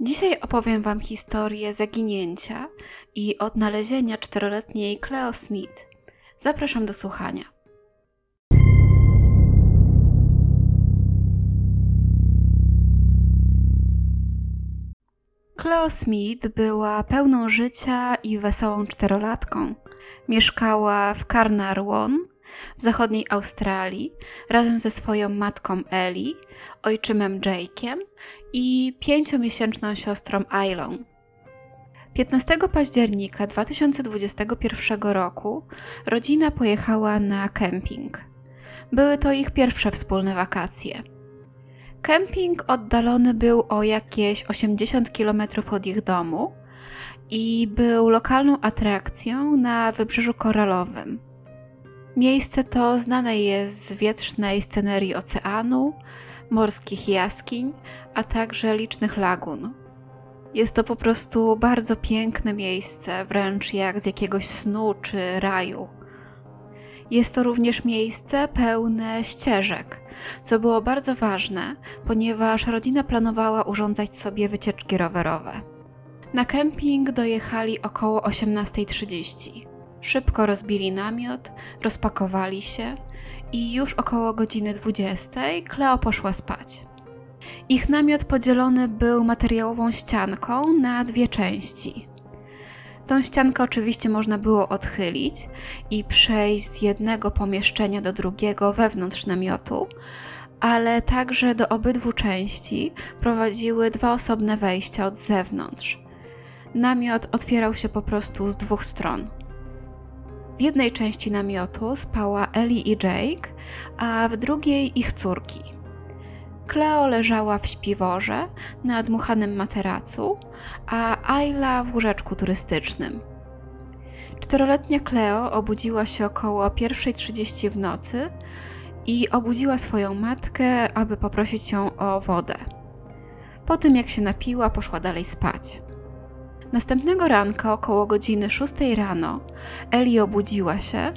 Dzisiaj opowiem Wam historię zaginięcia i odnalezienia czteroletniej Cleo Smith. Zapraszam do słuchania. Cleo Smith była pełną życia i wesołą czterolatką. Mieszkała w Carnarvon w zachodniej Australii razem ze swoją matką Ellie, ojczymem Jake'iem i pięciomiesięczną siostrą Ailą. 15 października 2021 roku rodzina pojechała na kemping. Były to ich pierwsze wspólne wakacje. Kemping oddalony był o jakieś 80 km od ich domu i był lokalną atrakcją na wybrzeżu koralowym. Miejsce to znane jest z wietrznej scenerii oceanu, morskich jaskiń, a także licznych lagun. Jest to po prostu bardzo piękne miejsce, wręcz jak z jakiegoś snu czy raju. Jest to również miejsce pełne ścieżek, co było bardzo ważne, ponieważ rodzina planowała urządzać sobie wycieczki rowerowe. Na kemping dojechali około 18.30. Szybko rozbili namiot, rozpakowali się i już około godziny 20 Kleo poszła spać. Ich namiot podzielony był materiałową ścianką na dwie części. Tą ściankę oczywiście można było odchylić i przejść z jednego pomieszczenia do drugiego wewnątrz namiotu, ale także do obydwu części prowadziły dwa osobne wejścia od zewnątrz. Namiot otwierał się po prostu z dwóch stron. W jednej części namiotu spała Ellie i Jake, a w drugiej ich córki. Cleo leżała w śpiworze na dmuchanym materacu, a Ayla w łóżeczku turystycznym. Czteroletnia Cleo obudziła się około 1.30 w nocy i obudziła swoją matkę, aby poprosić ją o wodę. Po tym jak się napiła, poszła dalej spać. Następnego ranka, około godziny 6 rano, Eli obudziła się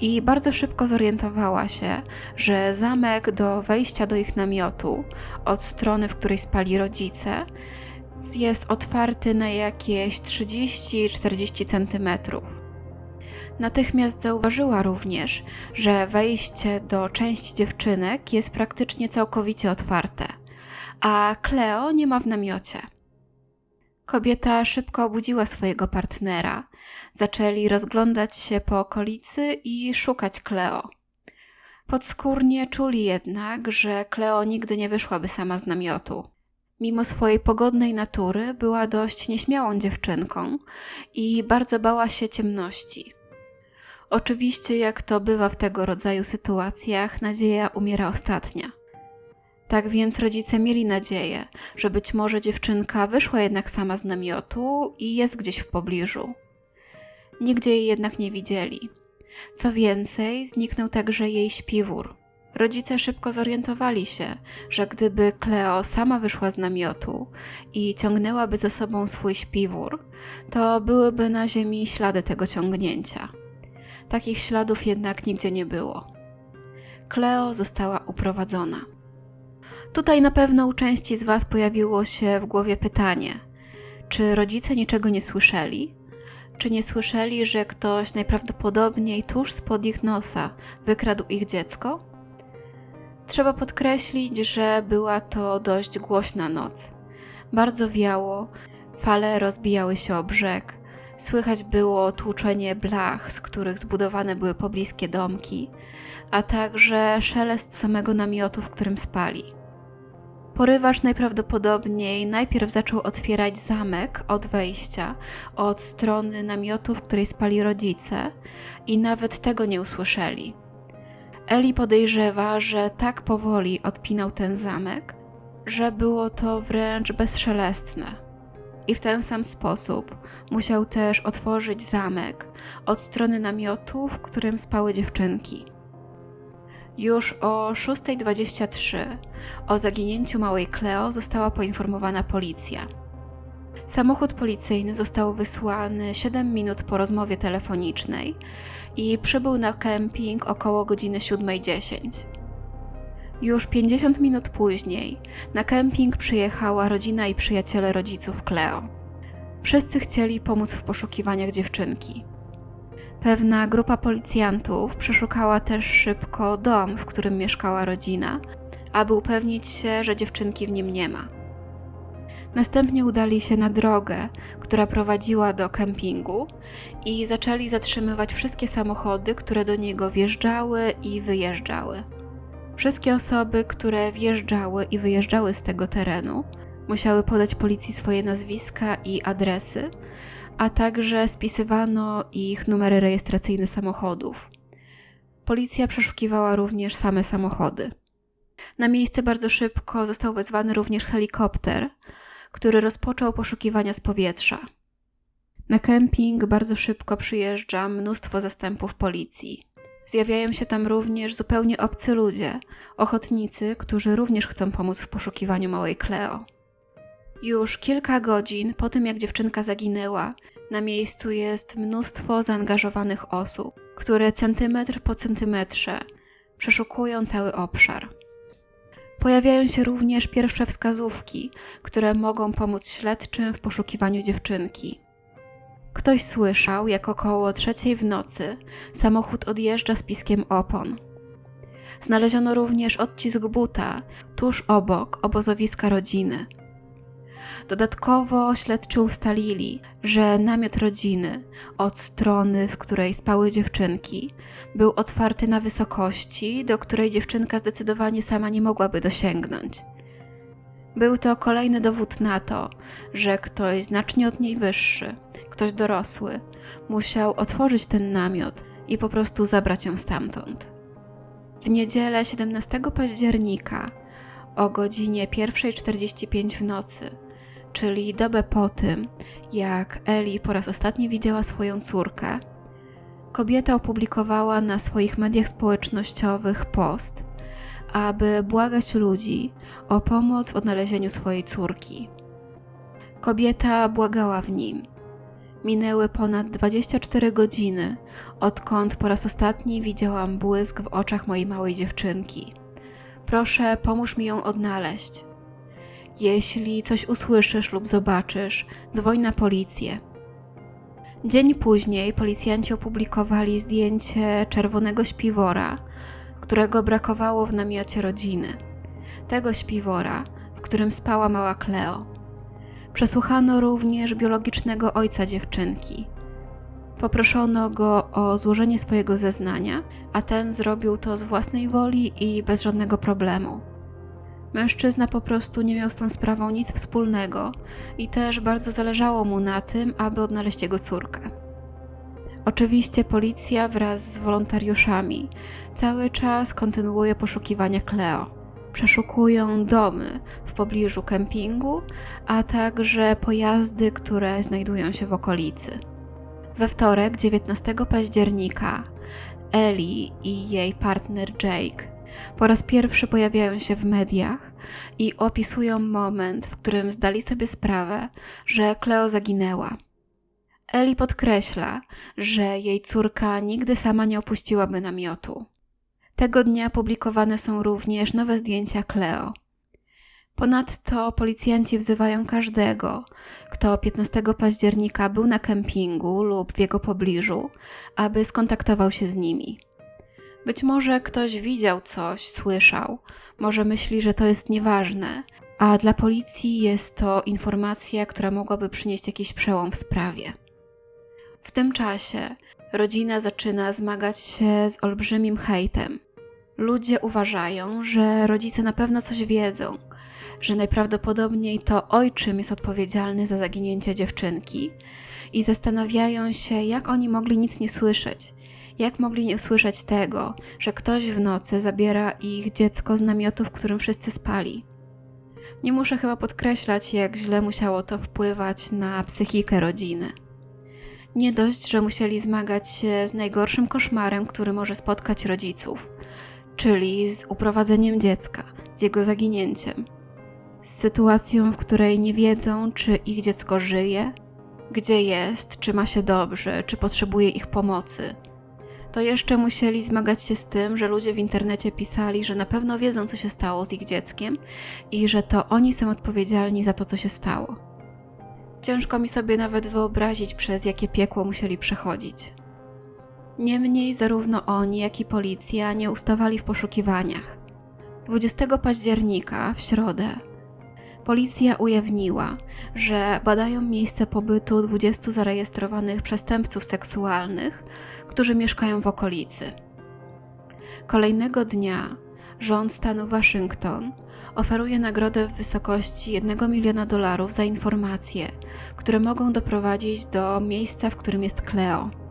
i bardzo szybko zorientowała się, że zamek do wejścia do ich namiotu od strony, w której spali rodzice, jest otwarty na jakieś 30-40 centymetrów. Natychmiast zauważyła również, że wejście do części dziewczynek jest praktycznie całkowicie otwarte, a Cleo nie ma w namiocie. Kobieta szybko obudziła swojego partnera. Zaczęli rozglądać się po okolicy i szukać Kleo. Podskórnie czuli jednak, że Kleo nigdy nie wyszłaby sama z namiotu. Mimo swojej pogodnej natury była dość nieśmiałą dziewczynką i bardzo bała się ciemności. Oczywiście, jak to bywa w tego rodzaju sytuacjach, nadzieja umiera ostatnia. Tak więc rodzice mieli nadzieję, że być może dziewczynka wyszła jednak sama z namiotu i jest gdzieś w pobliżu. Nigdzie jej jednak nie widzieli. Co więcej, zniknął także jej śpiwór. Rodzice szybko zorientowali się, że gdyby Cleo sama wyszła z namiotu i ciągnęłaby za sobą swój śpiwór, to byłyby na ziemi ślady tego ciągnięcia. Takich śladów jednak nigdzie nie było. Cleo została uprowadzona. Tutaj na pewno u części z Was pojawiło się w głowie pytanie: czy rodzice niczego nie słyszeli? Czy nie słyszeli, że ktoś najprawdopodobniej tuż spod ich nosa wykradł ich dziecko? Trzeba podkreślić, że była to dość głośna noc. Bardzo wiało, fale rozbijały się o brzeg, słychać było tłuczenie blach, z których zbudowane były pobliskie domki, a także szelest samego namiotu, w którym spali. Porywacz najprawdopodobniej najpierw zaczął otwierać zamek od wejścia, od strony namiotu, w której spali rodzice, i nawet tego nie usłyszeli. Eli podejrzewa, że tak powoli odpinał ten zamek, że było to wręcz bezszelestne. I w ten sam sposób musiał też otworzyć zamek od strony namiotu, w którym spały dziewczynki. Już o 6.23 o zaginięciu małej Cleo została poinformowana policja. Samochód policyjny został wysłany 7 minut po rozmowie telefonicznej i przybył na kemping około godziny 7.10. Już 50 minut później na kemping przyjechała rodzina i przyjaciele rodziców Cleo. Wszyscy chcieli pomóc w poszukiwaniach dziewczynki. Pewna grupa policjantów przeszukała też szybko dom, w którym mieszkała rodzina, aby upewnić się, że dziewczynki w nim nie ma. Następnie udali się na drogę, która prowadziła do kempingu i zaczęli zatrzymywać wszystkie samochody, które do niego wjeżdżały i wyjeżdżały. Wszystkie osoby, które wjeżdżały i wyjeżdżały z tego terenu, musiały podać policji swoje nazwiska i adresy, a także spisywano ich numery rejestracyjne samochodów. Policja przeszukiwała również same samochody. Na miejsce bardzo szybko został wezwany również helikopter, który rozpoczął poszukiwania z powietrza. Na kemping bardzo szybko przyjeżdża mnóstwo zastępów policji. Zjawiają się tam również zupełnie obcy ludzie, ochotnicy, którzy również chcą pomóc w poszukiwaniu małej Cleo. Już kilka godzin po tym, jak dziewczynka zaginęła, na miejscu jest mnóstwo zaangażowanych osób, które centymetr po centymetrze przeszukują cały obszar. Pojawiają się również pierwsze wskazówki, które mogą pomóc śledczym w poszukiwaniu dziewczynki. Ktoś słyszał, jak około trzeciej w nocy samochód odjeżdża z piskiem opon. Znaleziono również odcisk buta tuż obok obozowiska rodziny. Dodatkowo śledczy ustalili, że namiot rodziny od strony, w której spały dziewczynki, był otwarty na wysokości, do której dziewczynka zdecydowanie sama nie mogłaby dosięgnąć. Był to kolejny dowód na to, że ktoś znacznie od niej wyższy, ktoś dorosły, musiał otworzyć ten namiot i po prostu zabrać ją stamtąd. W niedzielę 17 października o godzinie 1.45 w nocy czyli dobę po tym, jak Eli po raz ostatni widziała swoją córkę, kobieta opublikowała na swoich mediach społecznościowych post, aby błagać ludzi o pomoc w odnalezieniu swojej córki. Kobieta błagała w nim. Minęły ponad 24 godziny, odkąd po raz ostatni widziałam błysk w oczach mojej małej dziewczynki. Proszę, pomóż mi ją odnaleźć. Jeśli coś usłyszysz lub zobaczysz, dzwoń na policję. Dzień później policjanci opublikowali zdjęcie czerwonego śpiwora, którego brakowało w namiocie rodziny. Tego śpiwora, w którym spała mała Cleo. Przesłuchano również biologicznego ojca dziewczynki. Poproszono go o złożenie swojego zeznania, a ten zrobił to z własnej woli i bez żadnego problemu. Mężczyzna po prostu nie miał z tą sprawą nic wspólnego i też bardzo zależało mu na tym, aby odnaleźć jego córkę. Oczywiście policja wraz z wolontariuszami cały czas kontynuuje poszukiwania Cleo. Przeszukują domy w pobliżu kempingu, a także pojazdy, które znajdują się w okolicy. We wtorek, 19 października, Eli i jej partner Jake po raz pierwszy pojawiają się w mediach i opisują moment, w którym zdali sobie sprawę, że Cleo zaginęła. Eli podkreśla, że jej córka nigdy sama nie opuściłaby namiotu. Tego dnia publikowane są również nowe zdjęcia Cleo. Ponadto policjanci wzywają każdego, kto 15 października był na kempingu lub w jego pobliżu, aby skontaktował się z nimi. Być może ktoś widział coś, słyszał, może myśli, że to jest nieważne, a dla policji jest to informacja, która mogłaby przynieść jakiś przełom w sprawie. W tym czasie rodzina zaczyna zmagać się z olbrzymim hejtem. Ludzie uważają, że rodzice na pewno coś wiedzą, że najprawdopodobniej to ojczym jest odpowiedzialny za zaginięcie dziewczynki i zastanawiają się, jak oni mogli nic nie słyszeć jak mogli nie usłyszeć tego, że ktoś w nocy zabiera ich dziecko z namiotu, w którym wszyscy spali? Nie muszę chyba podkreślać, jak źle musiało to wpływać na psychikę rodziny. Nie dość, że musieli zmagać się z najgorszym koszmarem, który może spotkać rodziców, czyli z uprowadzeniem dziecka, z jego zaginięciem. Z sytuacją, w której nie wiedzą, czy ich dziecko żyje, gdzie jest, czy ma się dobrze, czy potrzebuje ich pomocy to jeszcze musieli zmagać się z tym, że ludzie w internecie pisali, że na pewno wiedzą, co się stało z ich dzieckiem i że to oni są odpowiedzialni za to, co się stało. Ciężko mi sobie nawet wyobrazić, przez jakie piekło musieli przechodzić. Niemniej zarówno oni, jak i policja nie ustawali w poszukiwaniach. 20 października, w środę, policja ujawniła, że badają miejsce pobytu 20 zarejestrowanych przestępców seksualnych, którzy mieszkają w okolicy. Kolejnego dnia rząd stanu Waszyngton oferuje nagrodę w wysokości 1 miliona dolarów za informacje, które mogą doprowadzić do miejsca, w którym jest Cleo.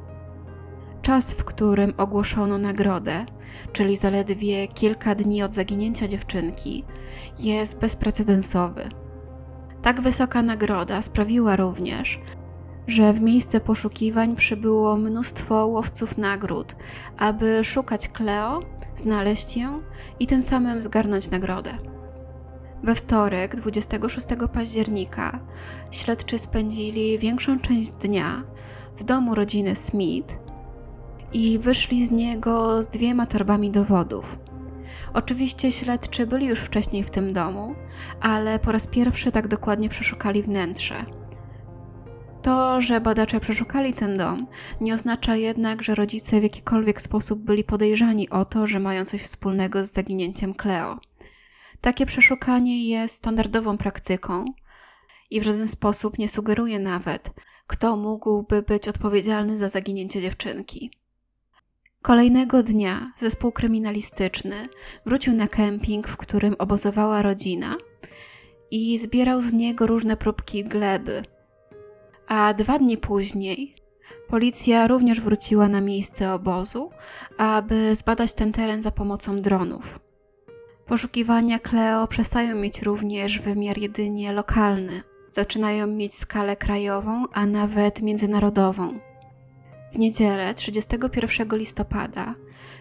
Czas, w którym ogłoszono nagrodę, czyli zaledwie kilka dni od zaginięcia dziewczynki, jest bezprecedensowy. Tak wysoka nagroda sprawiła również, że w miejsce poszukiwań przybyło mnóstwo łowców nagród, aby szukać Cleo, znaleźć ją i tym samym zgarnąć nagrodę. We wtorek, 26 października, śledczy spędzili większą część dnia w domu rodziny Smith i wyszli z niego z dwiema torbami dowodów. Oczywiście śledczy byli już wcześniej w tym domu, ale po raz pierwszy tak dokładnie przeszukali wnętrze. To, że badacze przeszukali ten dom, nie oznacza jednak, że rodzice w jakikolwiek sposób byli podejrzani o to, że mają coś wspólnego z zaginięciem Cleo. Takie przeszukanie jest standardową praktyką i w żaden sposób nie sugeruje nawet, kto mógłby być odpowiedzialny za zaginięcie dziewczynki. Kolejnego dnia zespół kryminalistyczny wrócił na kemping, w którym obozowała rodzina i zbierał z niego różne próbki gleby. A dwa dni później policja również wróciła na miejsce obozu, aby zbadać ten teren za pomocą dronów. Poszukiwania Cleo przestają mieć również wymiar jedynie lokalny. Zaczynają mieć skalę krajową, a nawet międzynarodową. W niedzielę 31 listopada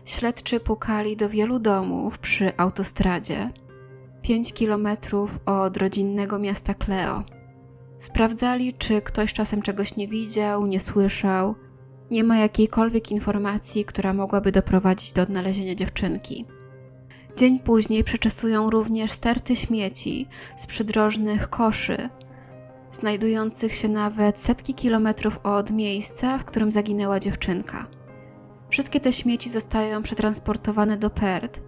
śledczy pukali do wielu domów przy autostradzie, 5 kilometrów od rodzinnego miasta Cleo. Sprawdzali, czy ktoś czasem czegoś nie widział, nie słyszał. Nie ma jakiejkolwiek informacji, która mogłaby doprowadzić do odnalezienia dziewczynki. Dzień później przeczesują również sterty śmieci z przydrożnych koszy, znajdujących się nawet setki kilometrów od miejsca, w którym zaginęła dziewczynka. Wszystkie te śmieci zostają przetransportowane do Perth,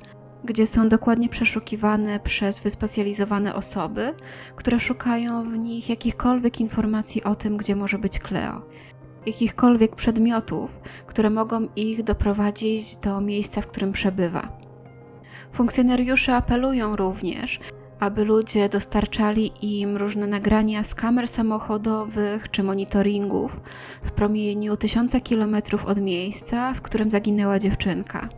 gdzie są dokładnie przeszukiwane przez wyspecjalizowane osoby, które szukają w nich jakichkolwiek informacji o tym, gdzie może być Cleo, jakichkolwiek przedmiotów, które mogą ich doprowadzić do miejsca, w którym przebywa. Funkcjonariusze apelują również, aby ludzie dostarczali im różne nagrania z kamer samochodowych czy monitoringów w promieniu tysiąca kilometrów od miejsca, w którym zaginęła dziewczynka.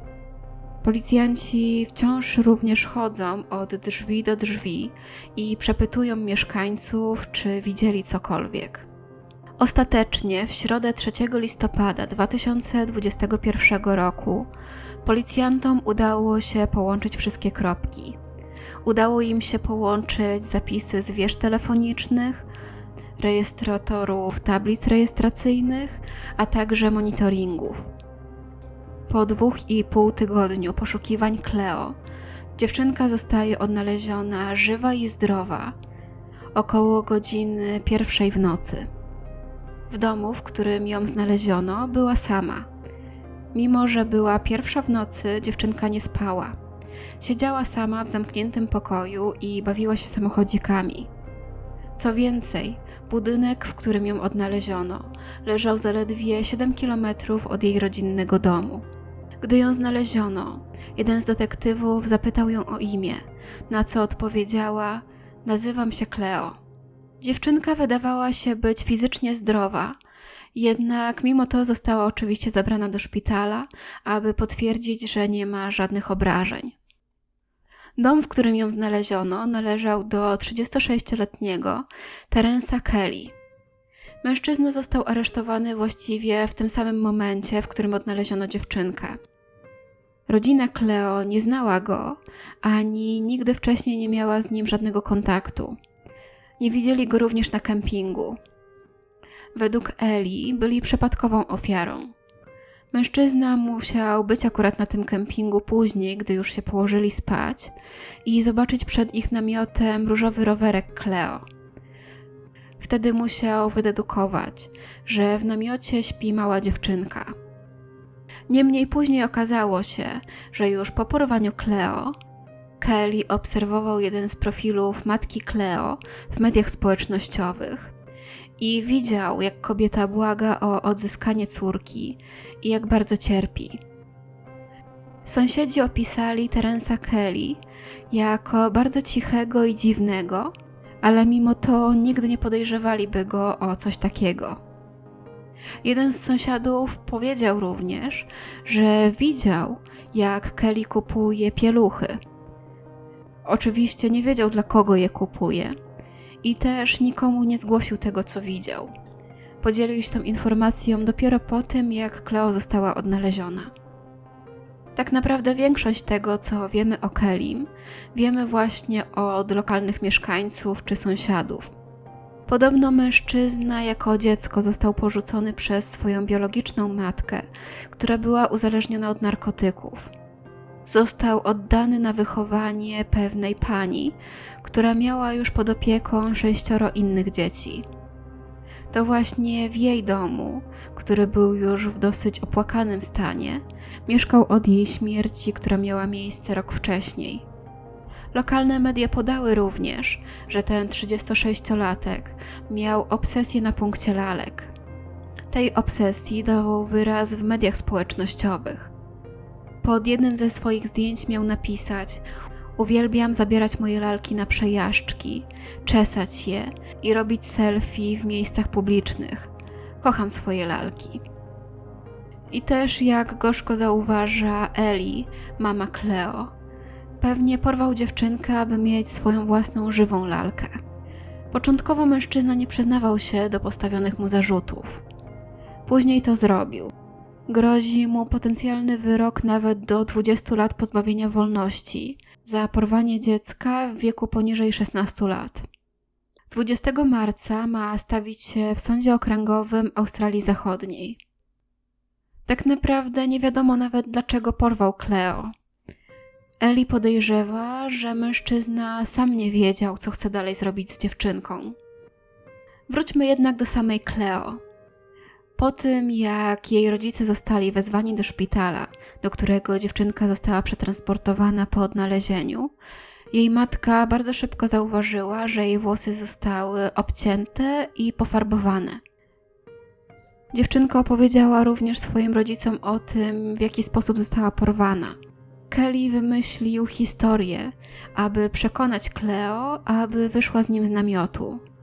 Policjanci wciąż również chodzą od drzwi do drzwi i przepytują mieszkańców, czy widzieli cokolwiek. Ostatecznie w środę 3 listopada 2021 roku policjantom udało się połączyć wszystkie kropki. Udało im się połączyć zapisy z wież telefonicznych, rejestratorów tablic rejestracyjnych, a także monitoringów. Po dwóch i pół tygodniu poszukiwań Cleo, dziewczynka zostaje odnaleziona żywa i zdrowa około godziny pierwszej w nocy. W domu, w którym ją znaleziono, była sama. Mimo, że była pierwsza w nocy, dziewczynka nie spała. Siedziała sama w zamkniętym pokoju i bawiła się samochodzikami. Co więcej, budynek, w którym ją odnaleziono, leżał zaledwie 7 kilometrów od jej rodzinnego domu. Gdy ją znaleziono, jeden z detektywów zapytał ją o imię, na co odpowiedziała: Nazywam się Cleo. Dziewczynka wydawała się być fizycznie zdrowa, jednak mimo to została oczywiście zabrana do szpitala, aby potwierdzić, że nie ma żadnych obrażeń. Dom, w którym ją znaleziono, należał do 36-letniego Terensa Kelly. Mężczyzna został aresztowany właściwie w tym samym momencie, w którym odnaleziono dziewczynkę. Rodzina Cleo nie znała go, ani nigdy wcześniej nie miała z nim żadnego kontaktu. Nie widzieli go również na kempingu. Według Eli byli przypadkową ofiarą. Mężczyzna musiał być akurat na tym kempingu później, gdy już się położyli spać, i zobaczyć przed ich namiotem różowy rowerek Cleo. Wtedy musiał wydedukować, że w namiocie śpi mała dziewczynka. Niemniej później okazało się, że już po porwaniu Cleo, Kelly obserwował jeden z profilów matki Cleo w mediach społecznościowych i widział, jak kobieta błaga o odzyskanie córki i jak bardzo cierpi. Sąsiedzi opisali Terensa Kelly jako bardzo cichego i dziwnego, ale mimo to nigdy nie podejrzewaliby go o coś takiego. Jeden z sąsiadów powiedział również, że widział, jak Kelly kupuje pieluchy. Oczywiście nie wiedział, dla kogo je kupuje, i też nikomu nie zgłosił tego, co widział. Podzielił się tą informacją dopiero po tym, jak Cleo została odnaleziona. Tak naprawdę większość tego, co wiemy o Kelim, wiemy właśnie od lokalnych mieszkańców czy sąsiadów. Podobno mężczyzna jako dziecko został porzucony przez swoją biologiczną matkę, która była uzależniona od narkotyków. Został oddany na wychowanie pewnej pani, która miała już pod opieką sześcioro innych dzieci. To właśnie w jej domu, który był już w dosyć opłakanym stanie, mieszkał od jej śmierci, która miała miejsce rok wcześniej. Lokalne media podały również, że ten 36-latek miał obsesję na punkcie lalek. Tej obsesji dawał wyraz w mediach społecznościowych. Pod jednym ze swoich zdjęć miał napisać: Uwielbiam zabierać moje lalki na przejażdżki, czesać je i robić selfie w miejscach publicznych. Kocham swoje lalki. I też, jak gorzko zauważa Eli, mama Cleo, pewnie porwał dziewczynkę, aby mieć swoją własną żywą lalkę. Początkowo mężczyzna nie przyznawał się do postawionych mu zarzutów. Później to zrobił. Grozi mu potencjalny wyrok nawet do 20 lat pozbawienia wolności za porwanie dziecka w wieku poniżej 16 lat. 20 marca ma stawić się w sądzie okręgowym Australii Zachodniej. Tak naprawdę nie wiadomo nawet dlaczego porwał Cleo. Eli podejrzewa, że mężczyzna sam nie wiedział, co chce dalej zrobić z dziewczynką. Wróćmy jednak do samej Cleo. Po tym, jak jej rodzice zostali wezwani do szpitala, do którego dziewczynka została przetransportowana po odnalezieniu, jej matka bardzo szybko zauważyła, że jej włosy zostały obcięte i pofarbowane. Dziewczynka opowiedziała również swoim rodzicom o tym, w jaki sposób została porwana. Kelly wymyślił historię, aby przekonać Cleo, aby wyszła z nim z namiotu.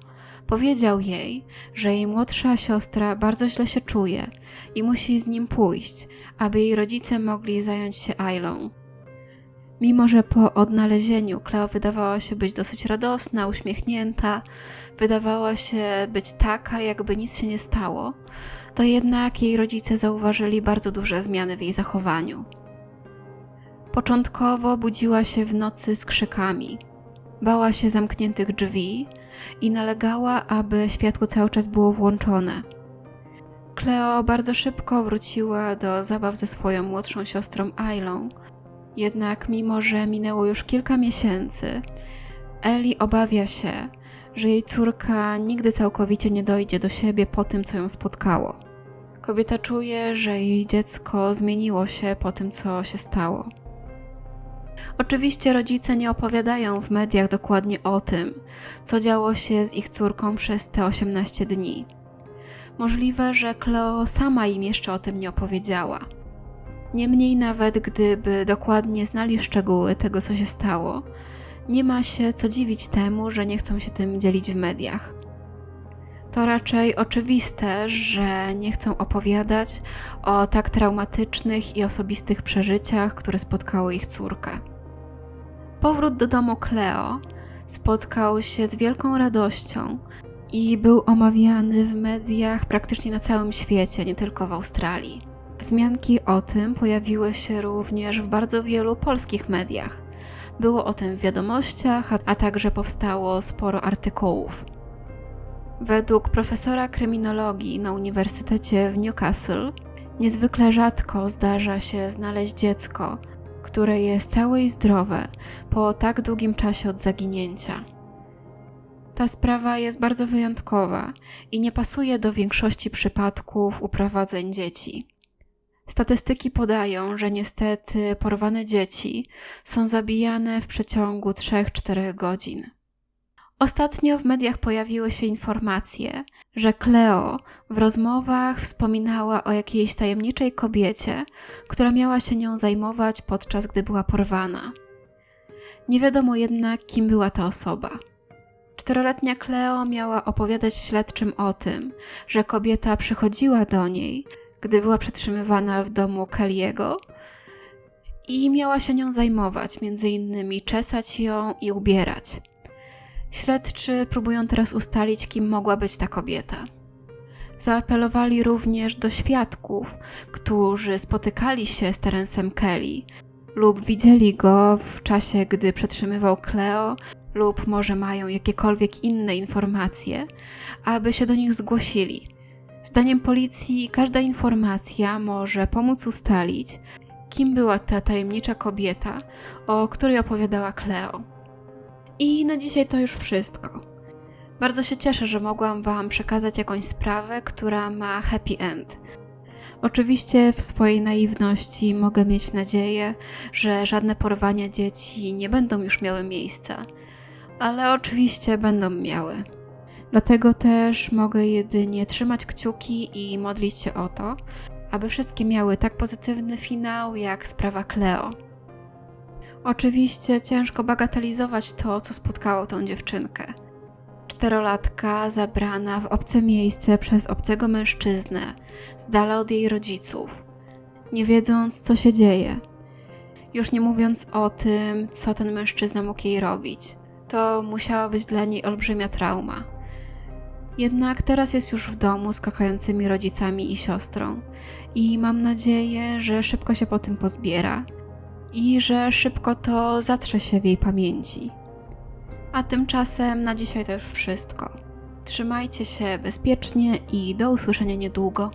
Powiedział jej, że jej młodsza siostra bardzo źle się czuje i musi z nim pójść, aby jej rodzice mogli zająć się Ailą. Mimo, że po odnalezieniu Cleo wydawała się być dosyć radosna, uśmiechnięta, wydawała się być taka, jakby nic się nie stało, to jednak jej rodzice zauważyli bardzo duże zmiany w jej zachowaniu. Początkowo budziła się w nocy z krzykami. Bała się zamkniętych drzwi i nalegała, aby światło cały czas było włączone. Cleo bardzo szybko wróciła do zabaw ze swoją młodszą siostrą Ailą, jednak mimo, że minęło już kilka miesięcy, Eli obawia się, że jej córka nigdy całkowicie nie dojdzie do siebie po tym, co ją spotkało. Kobieta czuje, że jej dziecko zmieniło się po tym, co się stało. Oczywiście rodzice nie opowiadają w mediach dokładnie o tym, co działo się z ich córką przez te 18 dni. Możliwe, że Cleo sama im jeszcze o tym nie opowiedziała. Niemniej, nawet gdyby dokładnie znali szczegóły tego, co się stało, nie ma się co dziwić temu, że nie chcą się tym dzielić w mediach. To raczej oczywiste, że nie chcą opowiadać o tak traumatycznych i osobistych przeżyciach, które spotkały ich córkę. Powrót do domu Cleo spotkał się z wielką radością i był omawiany w mediach praktycznie na całym świecie, nie tylko w Australii. Wzmianki o tym pojawiły się również w bardzo wielu polskich mediach. Było o tym w wiadomościach, a także powstało sporo artykułów. Według profesora kryminologii na Uniwersytecie w Newcastle Niezwykle rzadko zdarza się znaleźć dziecko, które jest całe i zdrowe po tak długim czasie od zaginięcia. Ta sprawa jest bardzo wyjątkowa i nie pasuje do większości przypadków uprowadzeń dzieci. Statystyki podają, że niestety porwane dzieci są zabijane w przeciągu 3-4 godzin. Ostatnio w mediach pojawiły się informacje, że Cleo w rozmowach wspominała o jakiejś tajemniczej kobiecie, która miała się nią zajmować podczas gdy była porwana. Nie wiadomo jednak, kim była ta osoba. Czteroletnia Cleo miała opowiadać śledczym o tym, że kobieta przychodziła do niej, gdy była przetrzymywana w domu Kelly'ego i miała się nią zajmować, między innymi czesać ją i ubierać. Śledczy próbują teraz ustalić, kim mogła być ta kobieta. Zaapelowali również do świadków, którzy spotykali się z Terencem Kelly lub widzieli go w czasie, gdy przetrzymywał Cleo, lub może mają jakiekolwiek inne informacje, aby się do nich zgłosili. Zdaniem policji każda informacja może pomóc ustalić, kim była ta tajemnicza kobieta, o której opowiadała Cleo. I na dzisiaj to już wszystko. Bardzo się cieszę, że mogłam Wam przekazać jakąś sprawę, która ma happy end. Oczywiście w swojej naiwności mogę mieć nadzieję, że żadne porwania dzieci nie będą już miały miejsca, ale oczywiście będą miały. Dlatego też mogę jedynie trzymać kciuki i modlić się o to, aby wszystkie miały tak pozytywny finał jak sprawa Cleo. Oczywiście ciężko bagatelizować to, co spotkało tą dziewczynkę. Czterolatka zabrana w obce miejsce przez obcego mężczyznę, z dala od jej rodziców, nie wiedząc, co się dzieje. Już nie mówiąc o tym, co ten mężczyzna mógł jej robić. To musiała być dla niej olbrzymia trauma. Jednak teraz jest już w domu z kochającymi rodzicami i siostrą, i mam nadzieję, że szybko się po tym pozbiera i że szybko to zatrze się w jej pamięci. A tymczasem na dzisiaj to już wszystko. Trzymajcie się bezpiecznie i do usłyszenia niedługo.